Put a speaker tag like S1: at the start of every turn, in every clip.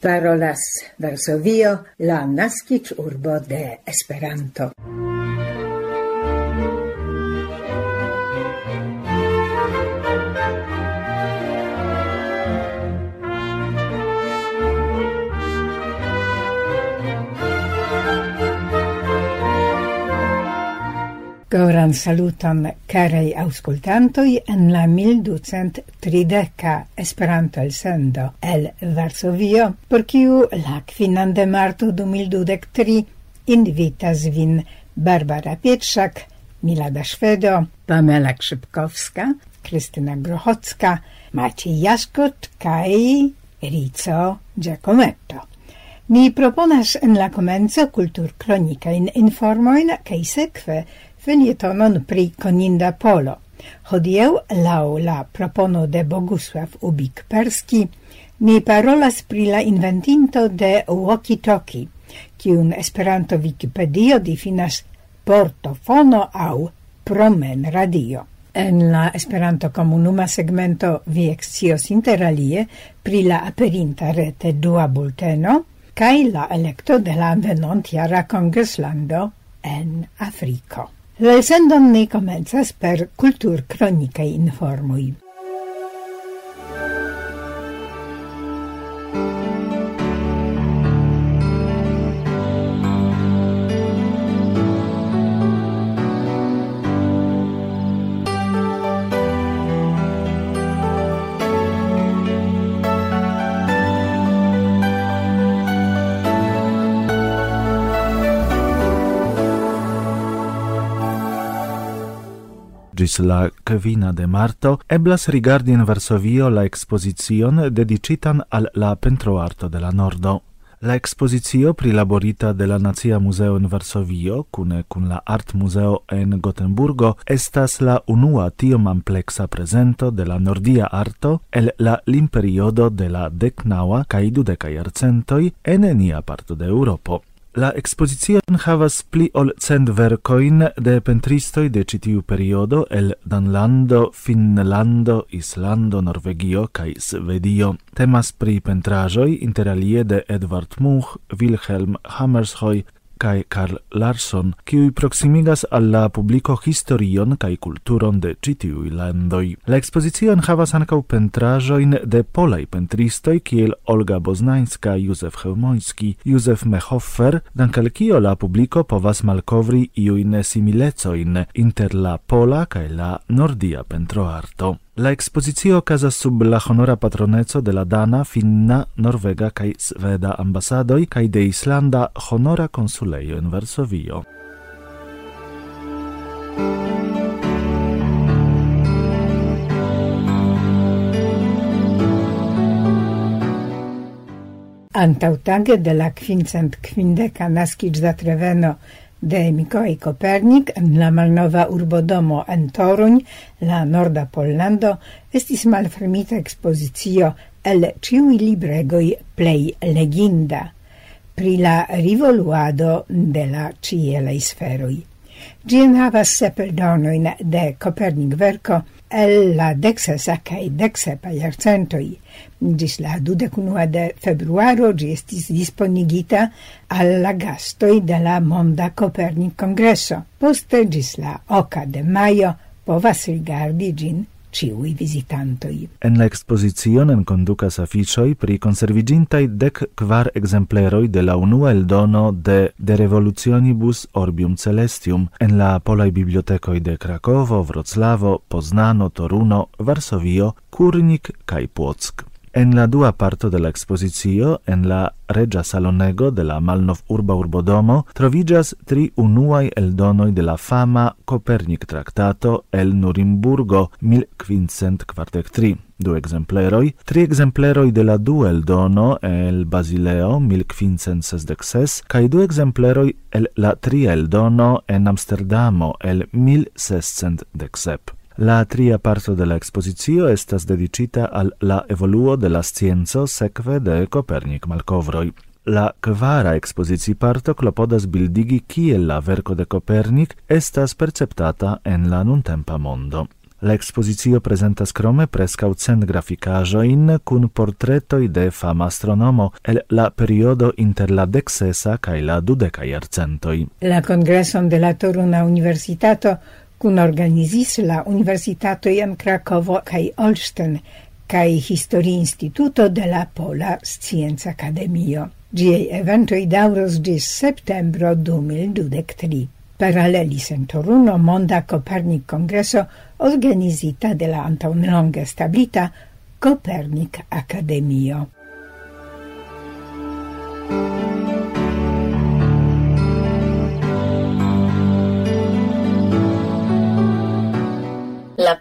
S1: parolas Varsovio, la naskic urbo de Esperanto. Goran saluton carei auscultantoi en la 1230 Esperanto el sendo el Varsovio, por kiu la kvinan de marto 2023 invitas vin Barbara Pietrzak, Milada Szwedo, Pamela Krzypkowska, Krystyna Grochocka, Maciej Jaskot kaj Rico Giacometto. Ni proponas en la comenzo kultur kronika in informoin kai sekve Fenietonon pri Koninda Polo. Hodieu lau la propono de Bogusław Ubik-Perski ni parolas pri la inventinto de walkie-talkie, kiun Esperanto Wikipedio difinas portofono au promen radio. En la Esperanto komunuma segmento vi ekscios interalie pri la aperinta rete dua bulteno kaj la elekto de la venontiara Kongeslando en Afriko. La sendon ne comenzas per kulturkronikaj informoj.
S2: gis la quina de marto eblas rigardi in Varsovio la exposizion dedicitan al la pentroarto de la Nordo. La exposizio prilaborita de la Nazia Museo in Varsovio, cune cun la Art Museo en Gotemburgo, estas la unua tiom amplexa prezento de la nordia arto el la limperiodo de la decnaua kaj dudeka jarcentoj en enia parto de Europo. La exposizion havas pli ol cent verkoin de pentristoj de ĉi tiu periodo el Danlando, Finnlando, Islando, Norvegio kaj Svedio. Temas pri pentraĵoj interalie de Edvard Munch, Wilhelm Hammershøi kai Karl Larsson, kiu proximigas al la publico historion kai kulturon de citiu landoi. La expozicio havas ankaŭ pentraĵojn de polaj pentristoj kiel Olga Boznańska, Józef Chełmoński, Józef Mehoffer, dankel kio la publico povas malkovri iujn similecojn inter la pola kaj la nordia pentroarto. La expozicio casa sub la honora patroneco de la dana, finna, norvega kaj sveda ambasadoj kaj de islanda honora konsulejo en Varsovio.
S1: Antautage de la quincent quindeca nascic da Treveno de Mikołaj Kopernik en la malnova urbodomo en Toruń, la norda Pollando, estis malfermita ekspozicio el ciui libregoi plei leginda pri la rivoluado de la cielei sferoi. Gien havas sepeldonoin de Kopernik verko, el la dexesa cae dexepa iarcentoi. gis la dudecunua de februaro gi estis disponigita al la gastoj de la Monda Copernic Congresso. Poste gis la oca de maio povas rigardi gin ciui visitantoi.
S2: En la expozicionen conducas afficioi pri conservigintai dec quar exempleroi de la unua eldono de De Revolutionibus Orbium Celestium en la polai bibliotecoi de Krakovo, Wroclavo, Poznano, Toruno, Varsovio, Kurnik kaj Płock. En la dua parto de la exposizio, en la regia salonego de la Malnov urba urbodomo, trovigas tri unuai eldonoi de la fama Copernic tractato el Nurimburgo 1543. Du exempleroi, tri exempleroi de la du eldono el Basileo 1566, cae du exempleroi el la tria eldono en Amsterdamo el 1617. La tria parto de la expozicio estas dedicita al la evoluo de la scienco sekve de Kopernik malkovroj. La kvara expozici parto klopodas bildigi kiel la verko de Kopernik estas perceptata en la nuntempa mondo. La expozicio presentas krome preskaŭ cent grafikaĵojn kun portretoj de fama astronomo el la periodo inter la deksesa kaj la dudeka jarcentoj.
S1: La kongreson de la Toruna Universitato kun organizis la Universitato en Krakovo kaj Olsztyn kaj Historii Instituto de la Pola Scienza Akademio. Giei eventoi dauros gis septembro 2023. Paralelis en Toruno Monda Copernic Congresso organizita de la antaunlonge stablita Copernic Academio.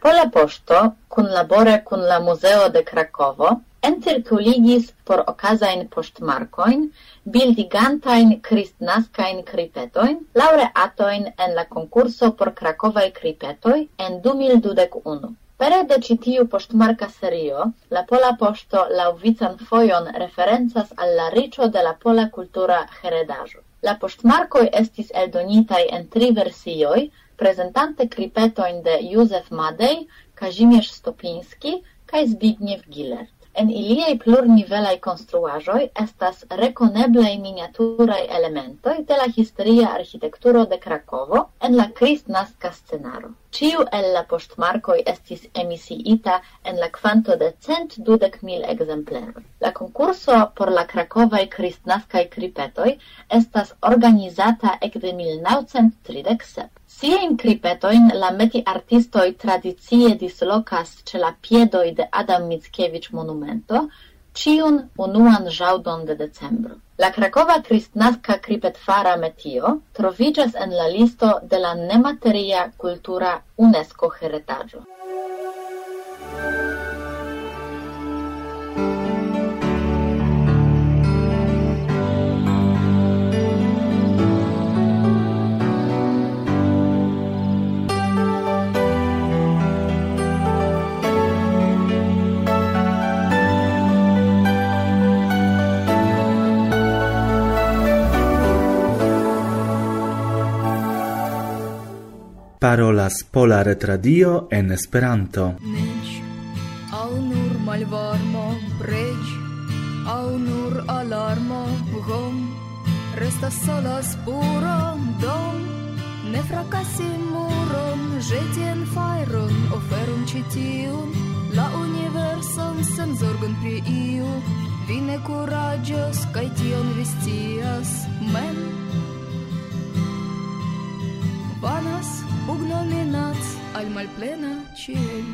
S3: Pola Poŝto kunlabore kun la Muzeo de Krakovo encirkuligis por okazajn poŝtmarkojn bildigantajn kristnaskajn kripetojn laŭreatojn en la konkurso por krakovaj kripetoj en 2021. Pere de ĉi tiu poŝtmarka serio, la Pola Poŝto laŭvican fojon referencas al la riĉo de la pola kultura heredaĵo. La poŝtmarkoj estis eldonitaj en tri versioj, prezentante in de Józef Madej, Kazimierz Stopinski kaj Zbigniew Gilert. En iliaj plurnivelaj construajoi estas rekoneblaj miniaturaj elementoj de la historia arĥitekturo de Krakovo en la kristnaska scenaro. Ciu el la poŝtmarkoj estis emisiita en la kvanto de cent dudek mil exempleroi. La konkurso por la Krakovai kristnaskai kripetoi estas organizata ekde 1937. Siajn kripetojn la meti artistoi tradizie dislocas ce la piedoi de Adam Mickiewicz monumento, ciun unuan jaudon de decembro. La krakova kristnaska kripetfara metio trovigas en la listo de la nemateria cultura UNESCO heretaggio.
S2: parolas Pola Retradio en Esperanto.
S4: Nič, au nur malvarmo, preč, au nur alarmo, hom, restas sola spuro, dom, ne fracasi muron, žetien fajron, oferum citiun, la universon sen zorgon pri iu, vi ne kuraĝos kaj tion vi scias mem. condenat al malplena ciel.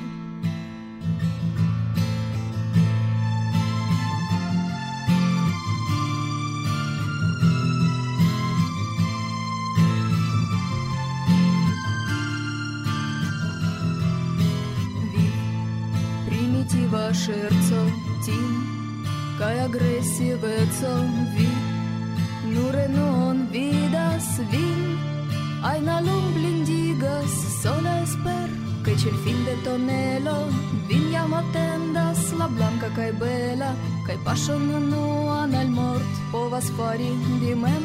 S4: Primitiva șerțău, timp, kai agresivețău, vii, nu renon vidas vii, Aina lumi lindigas, sola esper Că cel fin de tonelo Vinia mă tendas la blanca cae bela Cae pașon nu anel mort Povas fari dimem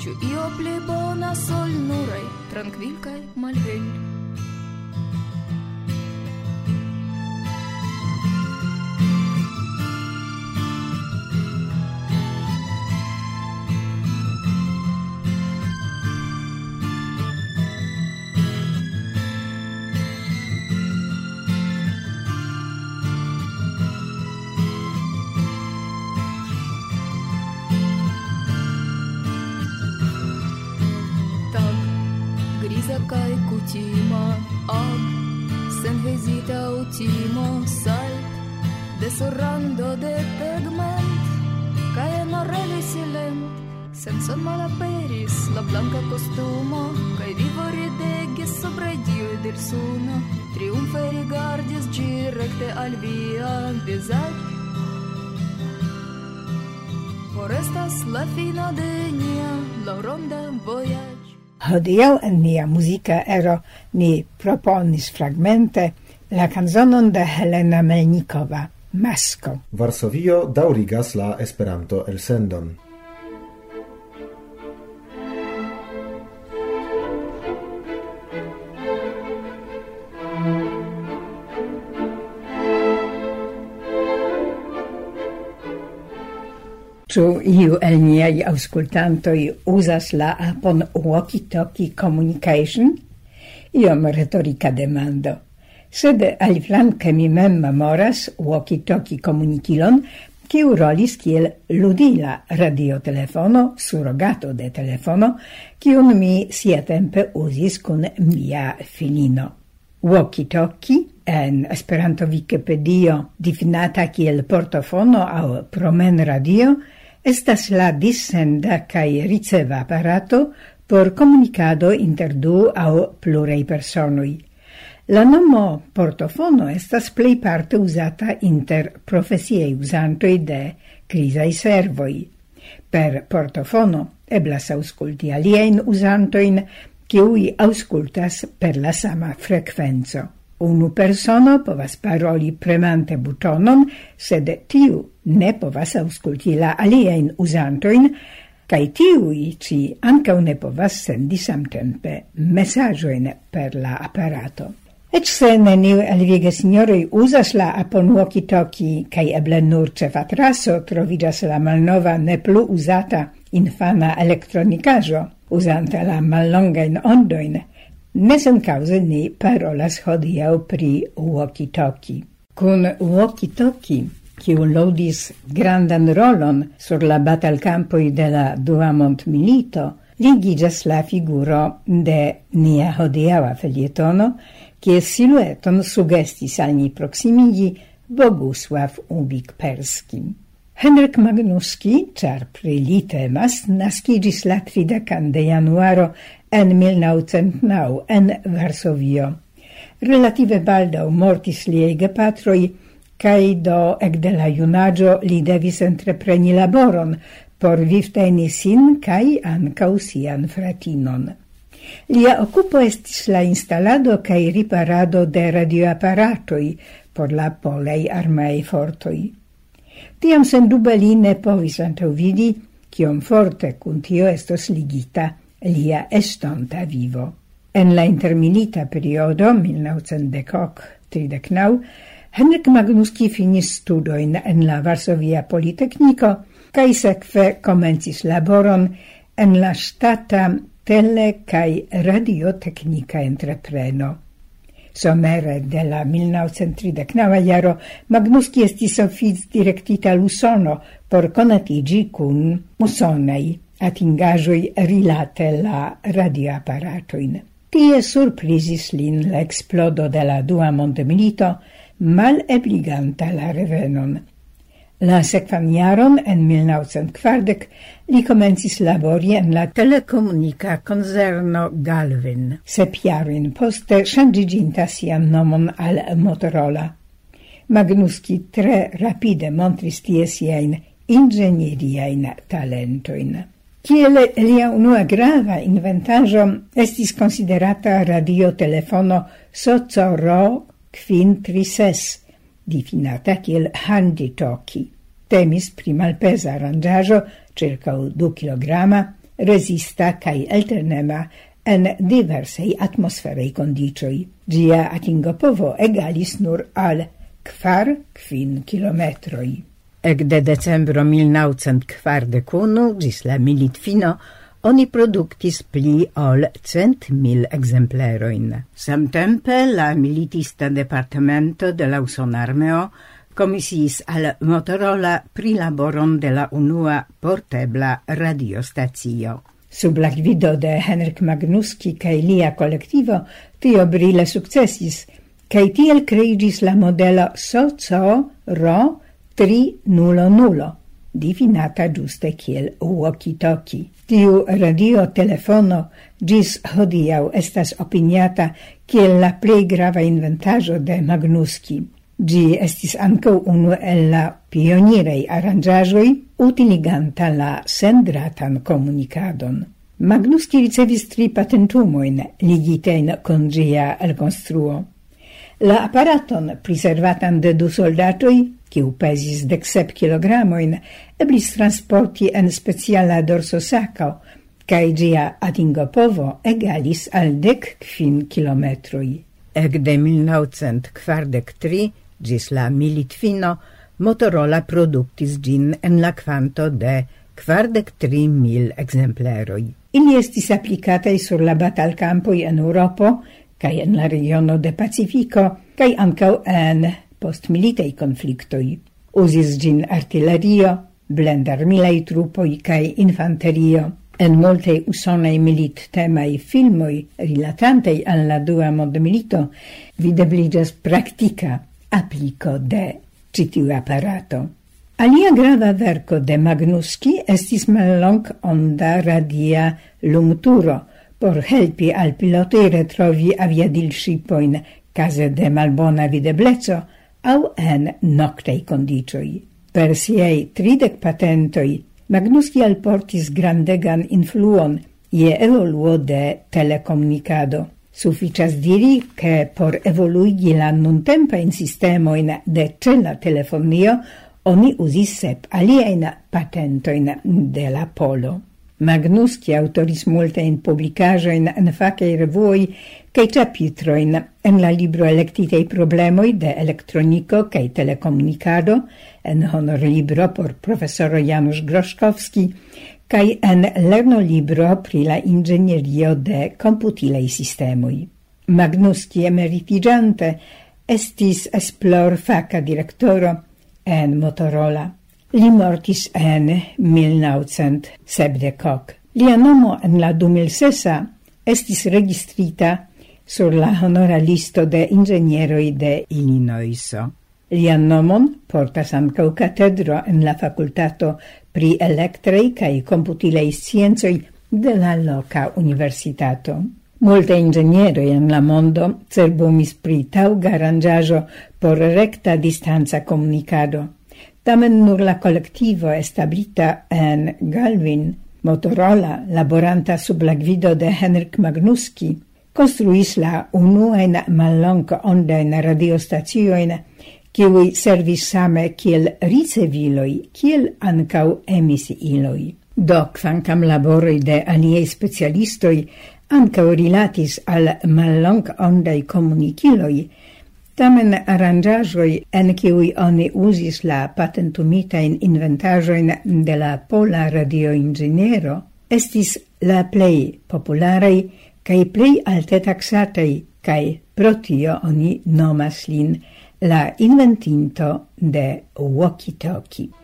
S4: Ciu io pli bona sol nurai Tranquil cae malhelj l'ultimo salt de sorrando de pegment cae morelli silent senza malaperis la blanca costumo cae vivo ridegis sopra dio del suno triumfe rigardis girecte al via visage Forestas la fina de nia la ronda voyage.
S1: Hodiau en nia musica ero ni proponis fragmente la kanzonon de Helena Melnikova, Masko.
S5: Varsovio daurigas la Esperanto-elsendon.
S1: Ĉu iu el niaj aŭskultantoj uzas la apon walkie-talkie communication? Iom retorika demando sed aliflanke mi mem memoras walkie-talkie komunikilon, kiu rolis kiel ludila radiotelefono, surrogato de telefono, kiun mi siatempe usis kun mia filino. Walkie-talkie, en Esperanto Wikipedio difinata kiel portofono au promen radio, estas la dissenda kaj riceva aparato por komunikado inter du au plurei personoi. La nomo portofono estas plej parte uzata inter profesiaj uzantoj de krizaj servoj. Per portofono eblas aŭskulti aliajn uzantojn kiuj aŭskultas per la sama frekvenco. Unu persono povas paroli premante butonon, sed tiu ne povas aŭskulti la aliajn uzantojn, kai tiui ci anca ne povas sendi samtempe messaggioin per la apparato. Ec se neniu alviega signoroi usas la apon walkie-talkie, cae eble nur ce fatraso trovidas la malnova ne plu usata infana elektronicajo, usanta la mallongain ondoin, nesen cause ni parolas hodiau pri walkie-talkie. Cun walkie-talkie, kiu lodis grandan rolon sur la batalcampoi de la Dua Milito, ligigas la figuro de nia hodiaua felietono, kie silueton sugestis al ni proximigi Bogusław Ubik Perskim. Henryk Magnuski, czar prelite mas, naskigis la 30 de januaro en 1909 en Varsovio. Relative baldau mortis liei gepatroi, cae do ec de la junaggio li devis entrepreni laboron por vivteni sin cae ancau sian fratinon. Lia occupo estis la instalado cae riparado de radioapparatoi por la polei armei fortoi. Tiam sendube li ne povis antaŭvidi, cion forte cun tio estos ligita lia estonta vivo. En la intermilita periodo 1939 Henrik Magnuski finis studoin en la Varsovia Politecnico, cae sekve comencis laboron en la stata tele kai radiotecnica entrepreno. Somere de la 1939 jaro Magnuski estis offic directita l'Usono por conatigi cun musonei atingajoi rilate la radioaparatoin. Tie surprisis lin l'explodo de la dua Montemilito, mal ebliganta la revenon La sekvan jaron, en 1940, li komencis labori en la telekomunika konzerno Galvin, sep jarin poste ŝanĝiĝinta sian nomon al Motorola. Magnuski tre rapide montris tie siajn inĝenieriajn talentojn. Kiel lia unua grava inventaĵo estis konsiderata radiotelefono Socoro Quintrises, difinata kiel handitoki. Temis pri malpesa aranĝaĵo ĉirkaŭ du kilograma, rezista kaj eltenema en diversaj atmosferaj kondiĉoj. Ĝia atingopovo egalis nur al kvar kvin kilometroj. Ekde decembro 1941 ĝis la militfino oni produktis pli ol cent mil exempleroin. Samtempe la militista departamento de la Uson Armeo al Motorola prilaboron de la unua portebla radiostazio. Sub la gvido de Henrik Magnuski kaj lia kolektivo tio brile sukcesis, kaj tiel creigis la modelo SOCO RO 300, difinata giuste kiel walkie-talkie. Tiu radio-telefono gis hodiau estas opiniata kiel la plej grava inventaĵo de Magnuski. Gi estis ankaŭ unu el la pionirei aranĝaĵoj utiliganta la sendratan komunikadon. Magnuski ricevis tri patentumojn ligitajn kun ĝia elkonstruo la aparaton, preservatan de du soldatoi, kiu pesis dek sep kilogramojn, eblis transporti en speciala dorsosako, kaj ĝia atingopovo egalis al dek kvin kilometroj. Ekde 1943 ĝis la militfino Motorola produktis ĝin en la kvanto de kvardek tri mil exempleroj. Ili estis applicatai sur la batalcampoi en Europo, cae en la regiono de Pacifico, cae ancau en postmilitei conflictoi. Usis Uzis ĝin artilerio, blendarmilaj trupoi cae infanterio. En molte multaj milit temai filmoi rilatantaj al la dua mondmilito videbligas practica applico de citiu apparato. Alia grava verco de Magnuski estis mallong onda radia lungturo – por helpi al pilotoi retrovi shipoin case de malbona videbleco au en noctei condicioi. Per siei tridec patentoi, Magnuski alportis grandegan influon je evoluo de telecomunicado. Sufficias diri che por evoluigi la nuntempa in sistemoin de cella telefonio oni usis sep aliein patentoin de la polo. Magnuski autoris multajn publikaĵojn en facei revoi kaj chapitroin en la libro electitei problemoi de elektroniko kaj telecomunicado en honorlibro por profesoro Janusz Groszkowski kai en lernolibro pri la ingegnerio de computilei sistemoi. Magnuski emeritigiante estis esplor faca directoro en Motorola. Li mortis en 1970. Lia nomo en la 2006 estis registrita sur la honora listo de ingenieroi de Illinoiso. Lian nomon portas ancau catedro en la facultato pri electrei cae computilei scienzoi de la loca universitato. Molte ingenieroi en la mondo cerbumis pri taŭga aranĝaĵo por recta distanza comunicado, Tamen nur la collectivo establita en Galvin, Motorola, laboranta sub la gvido de Henrik Magnuski, construis la unuain mallonca ondain radiostazioin kiui servis same kiel riceviloi, kiel ancau emisiiloi. Do, quancam laboroi de aliei specialistoi ancau rilatis al mallong ondai comuniciloi, Tamen aranĝaĵoj, en kiuj oni uzis la patentumitajn inventaĵojn de la pola radioinĝeniero, estis la plej popularaj kaj plej alte taksataj kaj pro tio oni nomas lin la inventinto de walkie-talkie.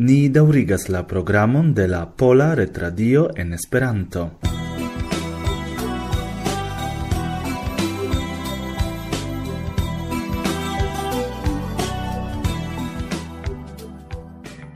S2: Ni daurigas la programon de la Pola Retradio en Esperanto.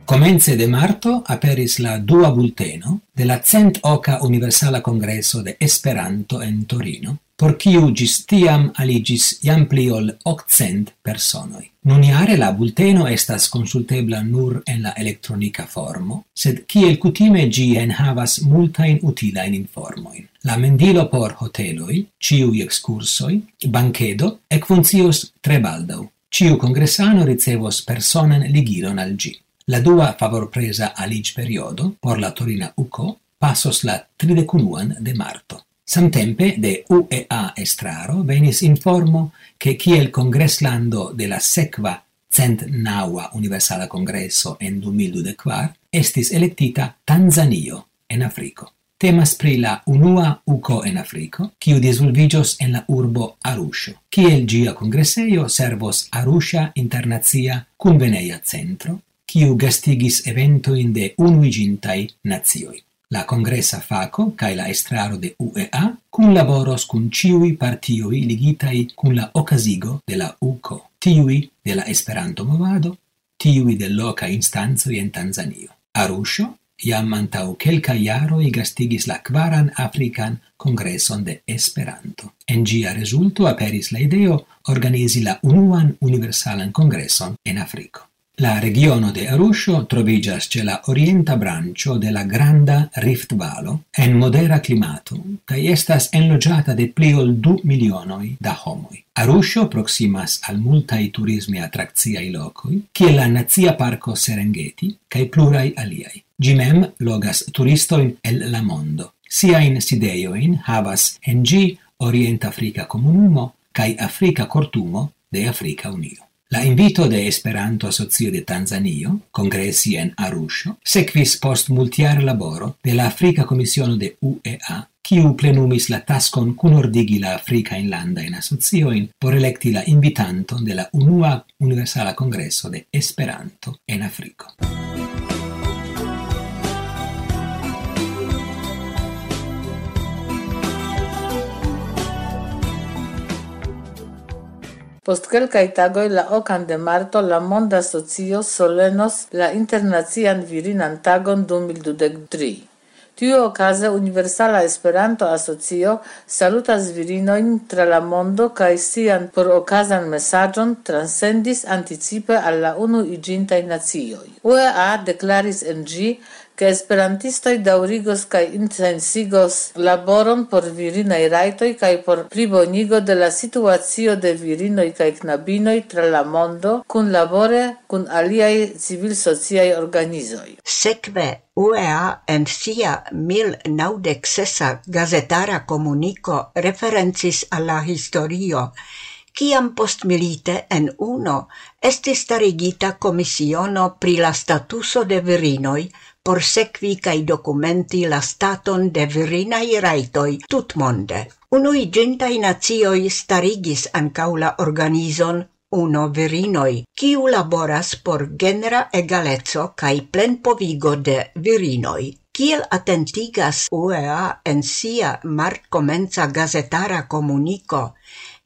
S6: Comence de marto aperis la dua bulteno de la cent oca universala congreso de Esperanto en Torino, por kiu gis tiam aligis jam pli ol occent personoi. Nuniare la bulteno estas consultebla nur en la elektronika formo, sed kiel kutime gi enhavas multain utilain informoin. La mendilo por hoteloi, ciui excursoi, banchedo, ec funcios tre baldau. Ciu congressano ricevos personen ligilon al gi. La dua favor presa alig periodo por la Torina UCO passos la 31 de marto. Samtempe de UEA estraro venis informo che kiel congresslando de la cent naua universala congresso en 2024 estis electita Tanzanio en Africo. Temas pri la unua UCO en Africo, kiu disulvigios en la urbo Arusho, kiel gia congresseio servos Arusha Internazia Conveneia Centro, kiu gastigis eventoin de unuigintai nazioi. La congressa faco cae la estraro de UEA kunlaboros cun ciui partioi ligitai kun la ocasigo de la UKO, tiui de la Esperanto-movado, tiui de loca instancoj en Tanzanio. Arusho, jam antaŭ kelkaj i gastigis la quaran African Congresson de Esperanto. En gia resulto aperis la ideo organizi la unuan universalan kongreson en Africo. La regiono de Arusho trovigas ce la orienta brancio de la Granda Riftvalo en modera climato, ca estas enlogiata de pli ol du milionoi da homoi. Arusho proximas al multai turismi atrakciaj locoi, kiel la Nacia Parco Serengeti cae plurai aliai. Gimem logas turistoin el la mondo. Siajn sideioin havas en ĝi Orientafrika Comunumo cae Africa Cortumo de Africa Unio. La invito de Esperanto Asocio de Tanzanio, congressi en Arusho, sequis post multjara laboro de la Afrika Komisiono de UEA, kiu plenumis la taskon kunordigi la Afrika Inlanda in asocioin por electi la invitanton de la unua universala kongreso de Esperanto en Afriko.
S7: Post quelcae tagoi la ocan de marto la Monda Socio solenos la Internacian Virinan Tagon 2023. Tiu ocase Universala Esperanto Asocio salutas virinoin tra la mondo kaj sian por ocasan mesaĝon transcendis anticipe al la unuiĝintaj nacioj. UEA deklaris en gi ke esperantistoj daurigos kaj intensigos laboron por virinai raitoi kaj por pribonigo de la situazio de virinoj kaj knabinoi tra la mondo kunlabore kun aliai civil sociai organizoi.
S8: Sekve UEA en sia 1906 gazetara comunico referencis alla historio, historio, kiam postmilite en uno estis starigita commissiono pri la statuso de virinoi por sequi kaj dokumenti la staton de virinaj rajtoj tutmonde. gentai nacioj starigis ankaŭ la organizon uno virinoi, kiu laboras por genera egaleco kaj plenpovigo de virinoi. Kiel atentigas UEA en sia martkomenca gazetara komuniko,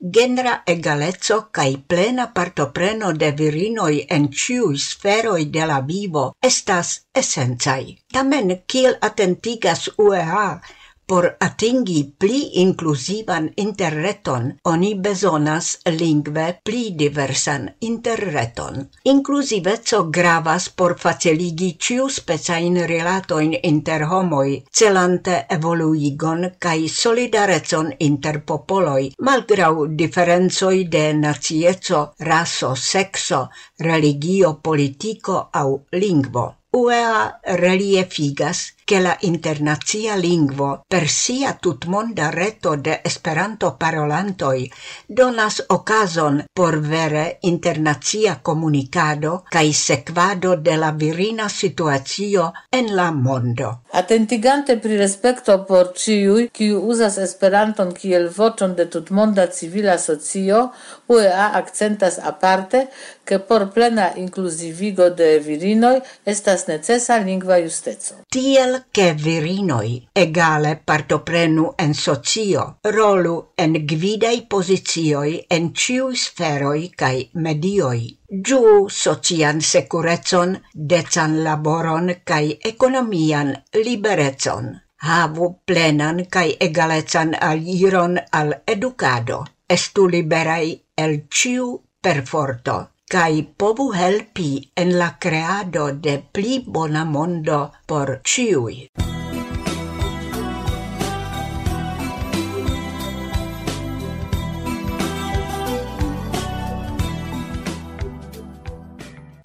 S8: genera egalezzo cae plena partopreno de virinoi en ciui sferoi de la vivo estas essenzai. Tamen, kiel attentigas UEA, Por atingi pli inclusivan interreton, oni bezonas lingve pli diversan interreton. Inclusivezzo gravas por faciligi ciu specajn relatoin inter homoi, celante evoluigon kai solidarecon inter popoloi, malgrau diferenzoi de nacieco, raso, sexo, religio, politico au lingvo. UEA reliefigas che la internazia lingvo per sia tutmonda reto de Esperanto parolantoi donas occasion por vere internazia comunicado cae sequado de la virina situatio en la mondo.
S7: Atentigante pri respecto por ciui, qui uzas Esperanton kiel vocon de tutmonda civila socio, UEA accentas aparte, che por plena inclusivigo de virinoi estas necesa lingua justezo.
S8: Tiel ke virinoi egale partoprenu en socio, rolu en gvidei posizioi en ciu sferoi cae medioi. Giu socian securezon, decan laboron kai economian liberecon. Havu plenan kai egalecan aliron al educado. Estu liberai el ciu perforto kai povu helpi en la creado de pli bona mondo por ciui.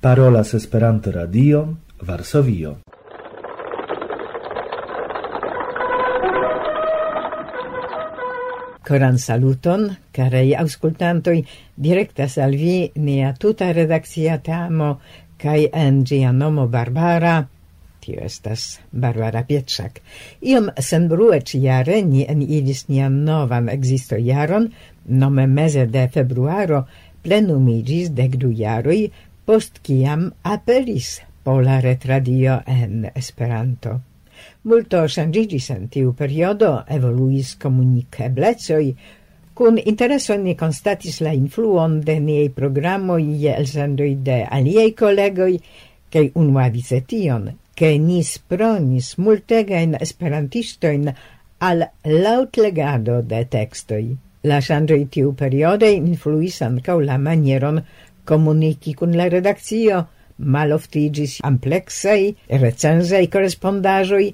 S2: Parolas Esperanto Radio, Varsovio.
S1: Coran saluton, carei auscultantoi, directas al vi nia tuta redakcia teamo, cae en gia nomo Barbara, tio estas Barbara Pietrzak. Iom senbrue ciare ni en idis nia novan existo jaron, nome meze de februaro, plenumigis dec du jaroi, post ciam aperis Pola Retradio en Esperanto multo changigis en tiu periodo, evoluis comuniceblezoi, Kun intereso ni constatis la influon de niei programoj je elsendoj de aliei kolegoj, che unua tion, che nis pronis multegain esperantistoin al lautlegado de textoi. La ŝanĝoj tiu periode influis ancau la manieron komuniki kun la redakcio, maloftigis amplexei recenzei correspondajoi,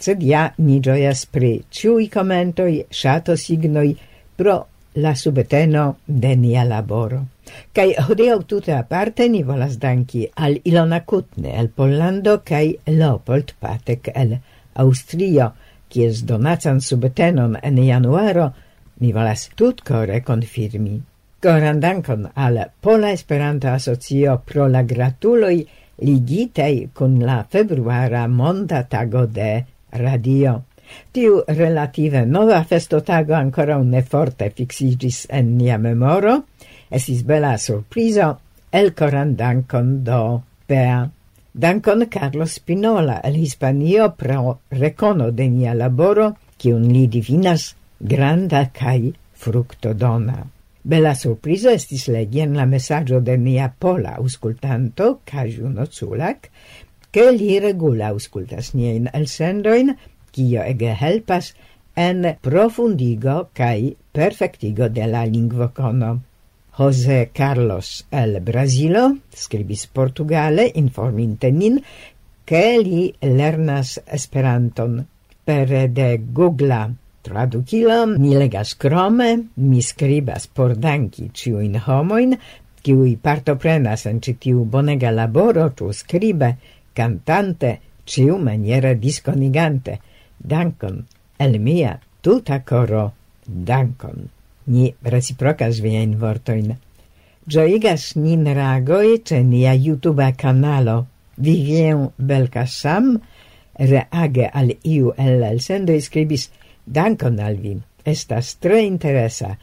S1: sed ja ni gioias pri ciui commentoi, shato signoi, pro la subeteno de nia laboro. Kai hodiaŭ tute aparte ni volas danki al Ilona Kutne el Pollando kai Leopold Patek el Austrio, kies donacan subtenon en januaro ni volas tutcore confirmi. Koran dankon al Pola Esperanto Asocio pro la gratuloj ligitaj kun la februara monda tago de radio. Tiu relative nova festotago ancora ne forte fixigis en nia memoro. Esis bela surprizo el coran dankon do Bea. Dankon Carlos Spinola el Hispanio pro recono de nia laboro, kiun li divinas granda kai fructodona. Bella surprizo estis legien la messaggio de nia pola auscultanto, Kajuno Culac, che li regula auscultas nien elsendoin, kio ege helpas en profundigo kai perfectigo de la lingvocono. Jose Carlos el Brasilo scribis Portugale informinte nin che li lernas Esperanton per de Google tradukilon, mi legas krome, mi skribas por danki ciuin homoin, kiui partoprenas en citiu bonega laboro, tu scribe, cantante, ciu maniera disconigante. Dankon, el mia tuta coro, dankon. Ni reciprocas vien vortoin. Gioigas nin ragoi ce nia YouTube canalo. Vivien Belkasam reage al iu el el sendo iscribis Dankon al vi. Estas tre interesa,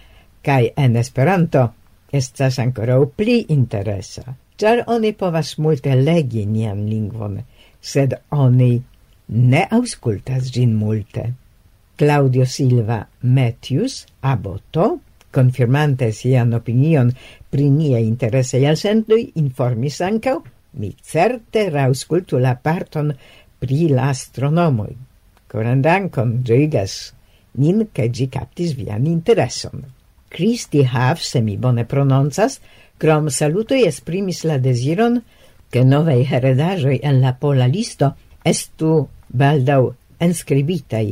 S1: kaj en Esperanto estas ancora pli interesa, ĉar oni povas multe legi nian lingvon, sed oni ne aŭskultas ĝin multe. Claudio Silva Matthews, aboto, confirmante sian opinion pri nia interesse jasendui, informis ancau, mi certe rauscultu la parton pri la astronomoi. Koran dankon, nin, che gi captis vian intereson. Christi Hav, se mi bone prononcas, krom salutoi esprimis la desiron ke novei heredaĵoj en la pola listo estu baldau enscribitaj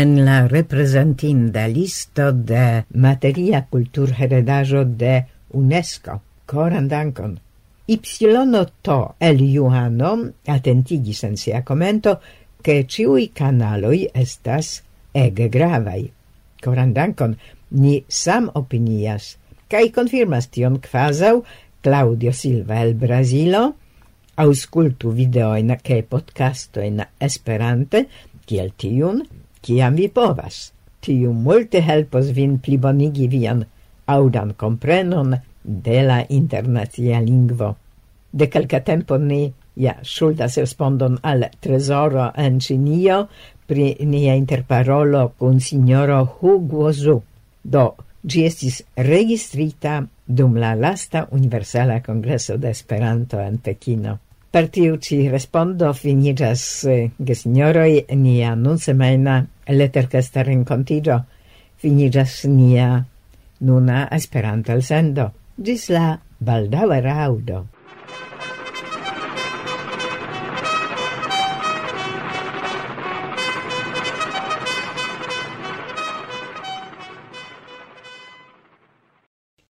S1: en la representinda listo de materia kulturheredaĵo de UNESCO. Coran dankon! Ipsilono to el Juano atentigis en sia commento, che ciui canaloi estas ege gravai. Coran dankon, ni sam opinias, cae confirmas tion quasau Claudio Silva el Brasilo, auscultu videoin cae podcastoin esperante, kiel tiun, kiam vi povas. Tiu multe helpos vin plibonigi vian audan comprenon de la internazia lingvo. De calca tempo ni ja schuldas respondon al trezoro en Cinio pri nia interparolo kun signoro Hugo Zu. Do, gi estis registrita dum la lasta Universala Kongreso de Esperanto en Pekino. Per tiu ci respondo finigas, eh, ge signoroi, nia nun semena leterkesta renkontiĝo, finigas nia nuna Esperanto elsendo. Gis la baldaŭa raudo.